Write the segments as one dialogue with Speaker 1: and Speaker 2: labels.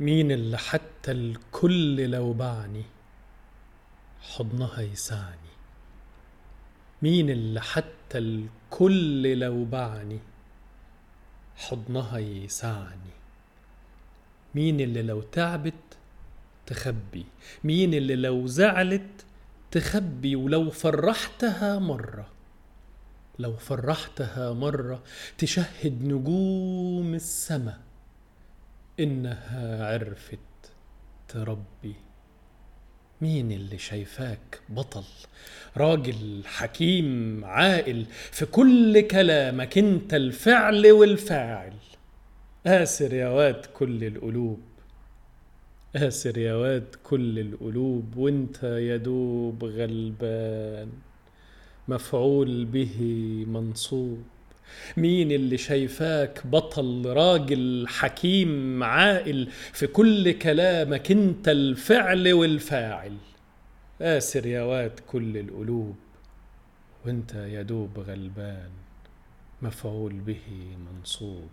Speaker 1: مين اللي حتى الكل لو باعني حضنها يسعني مين اللي حتى الكل لو باعني حضنها يسعني مين اللي لو تعبت تخبي؟ مين اللي لو زعلت تخبي؟ ولو فرحتها مرة لو فرحتها مرة تشهد نجوم السما. إنها عرفت تربي مين اللي شايفاك بطل؟ راجل حكيم عاقل في كل كلامك أنت الفعل والفاعل. آسر يا واد كل القلوب. آسر يا واد كل القلوب وأنت يا دوب غلبان. مفعول به منصوب. مين اللي شايفاك بطل راجل حكيم عاقل؟ في كل كلامك انت الفعل والفاعل. آسر يا واد كل القلوب وانت يا دوب غلبان مفعول به منصوب.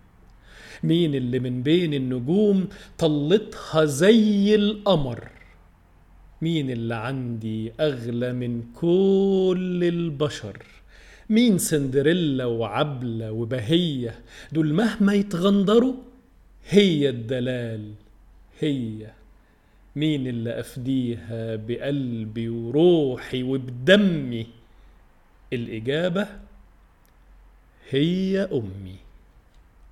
Speaker 1: مين اللي من بين النجوم طلتها زي القمر؟ مين اللي عندي أغلى من كل البشر؟ مين سندريلا وعبلة وبهية دول مهما يتغندروا هي الدلال هي مين اللي أفديها بقلبي وروحي وبدمي؟ الإجابة هي أمي.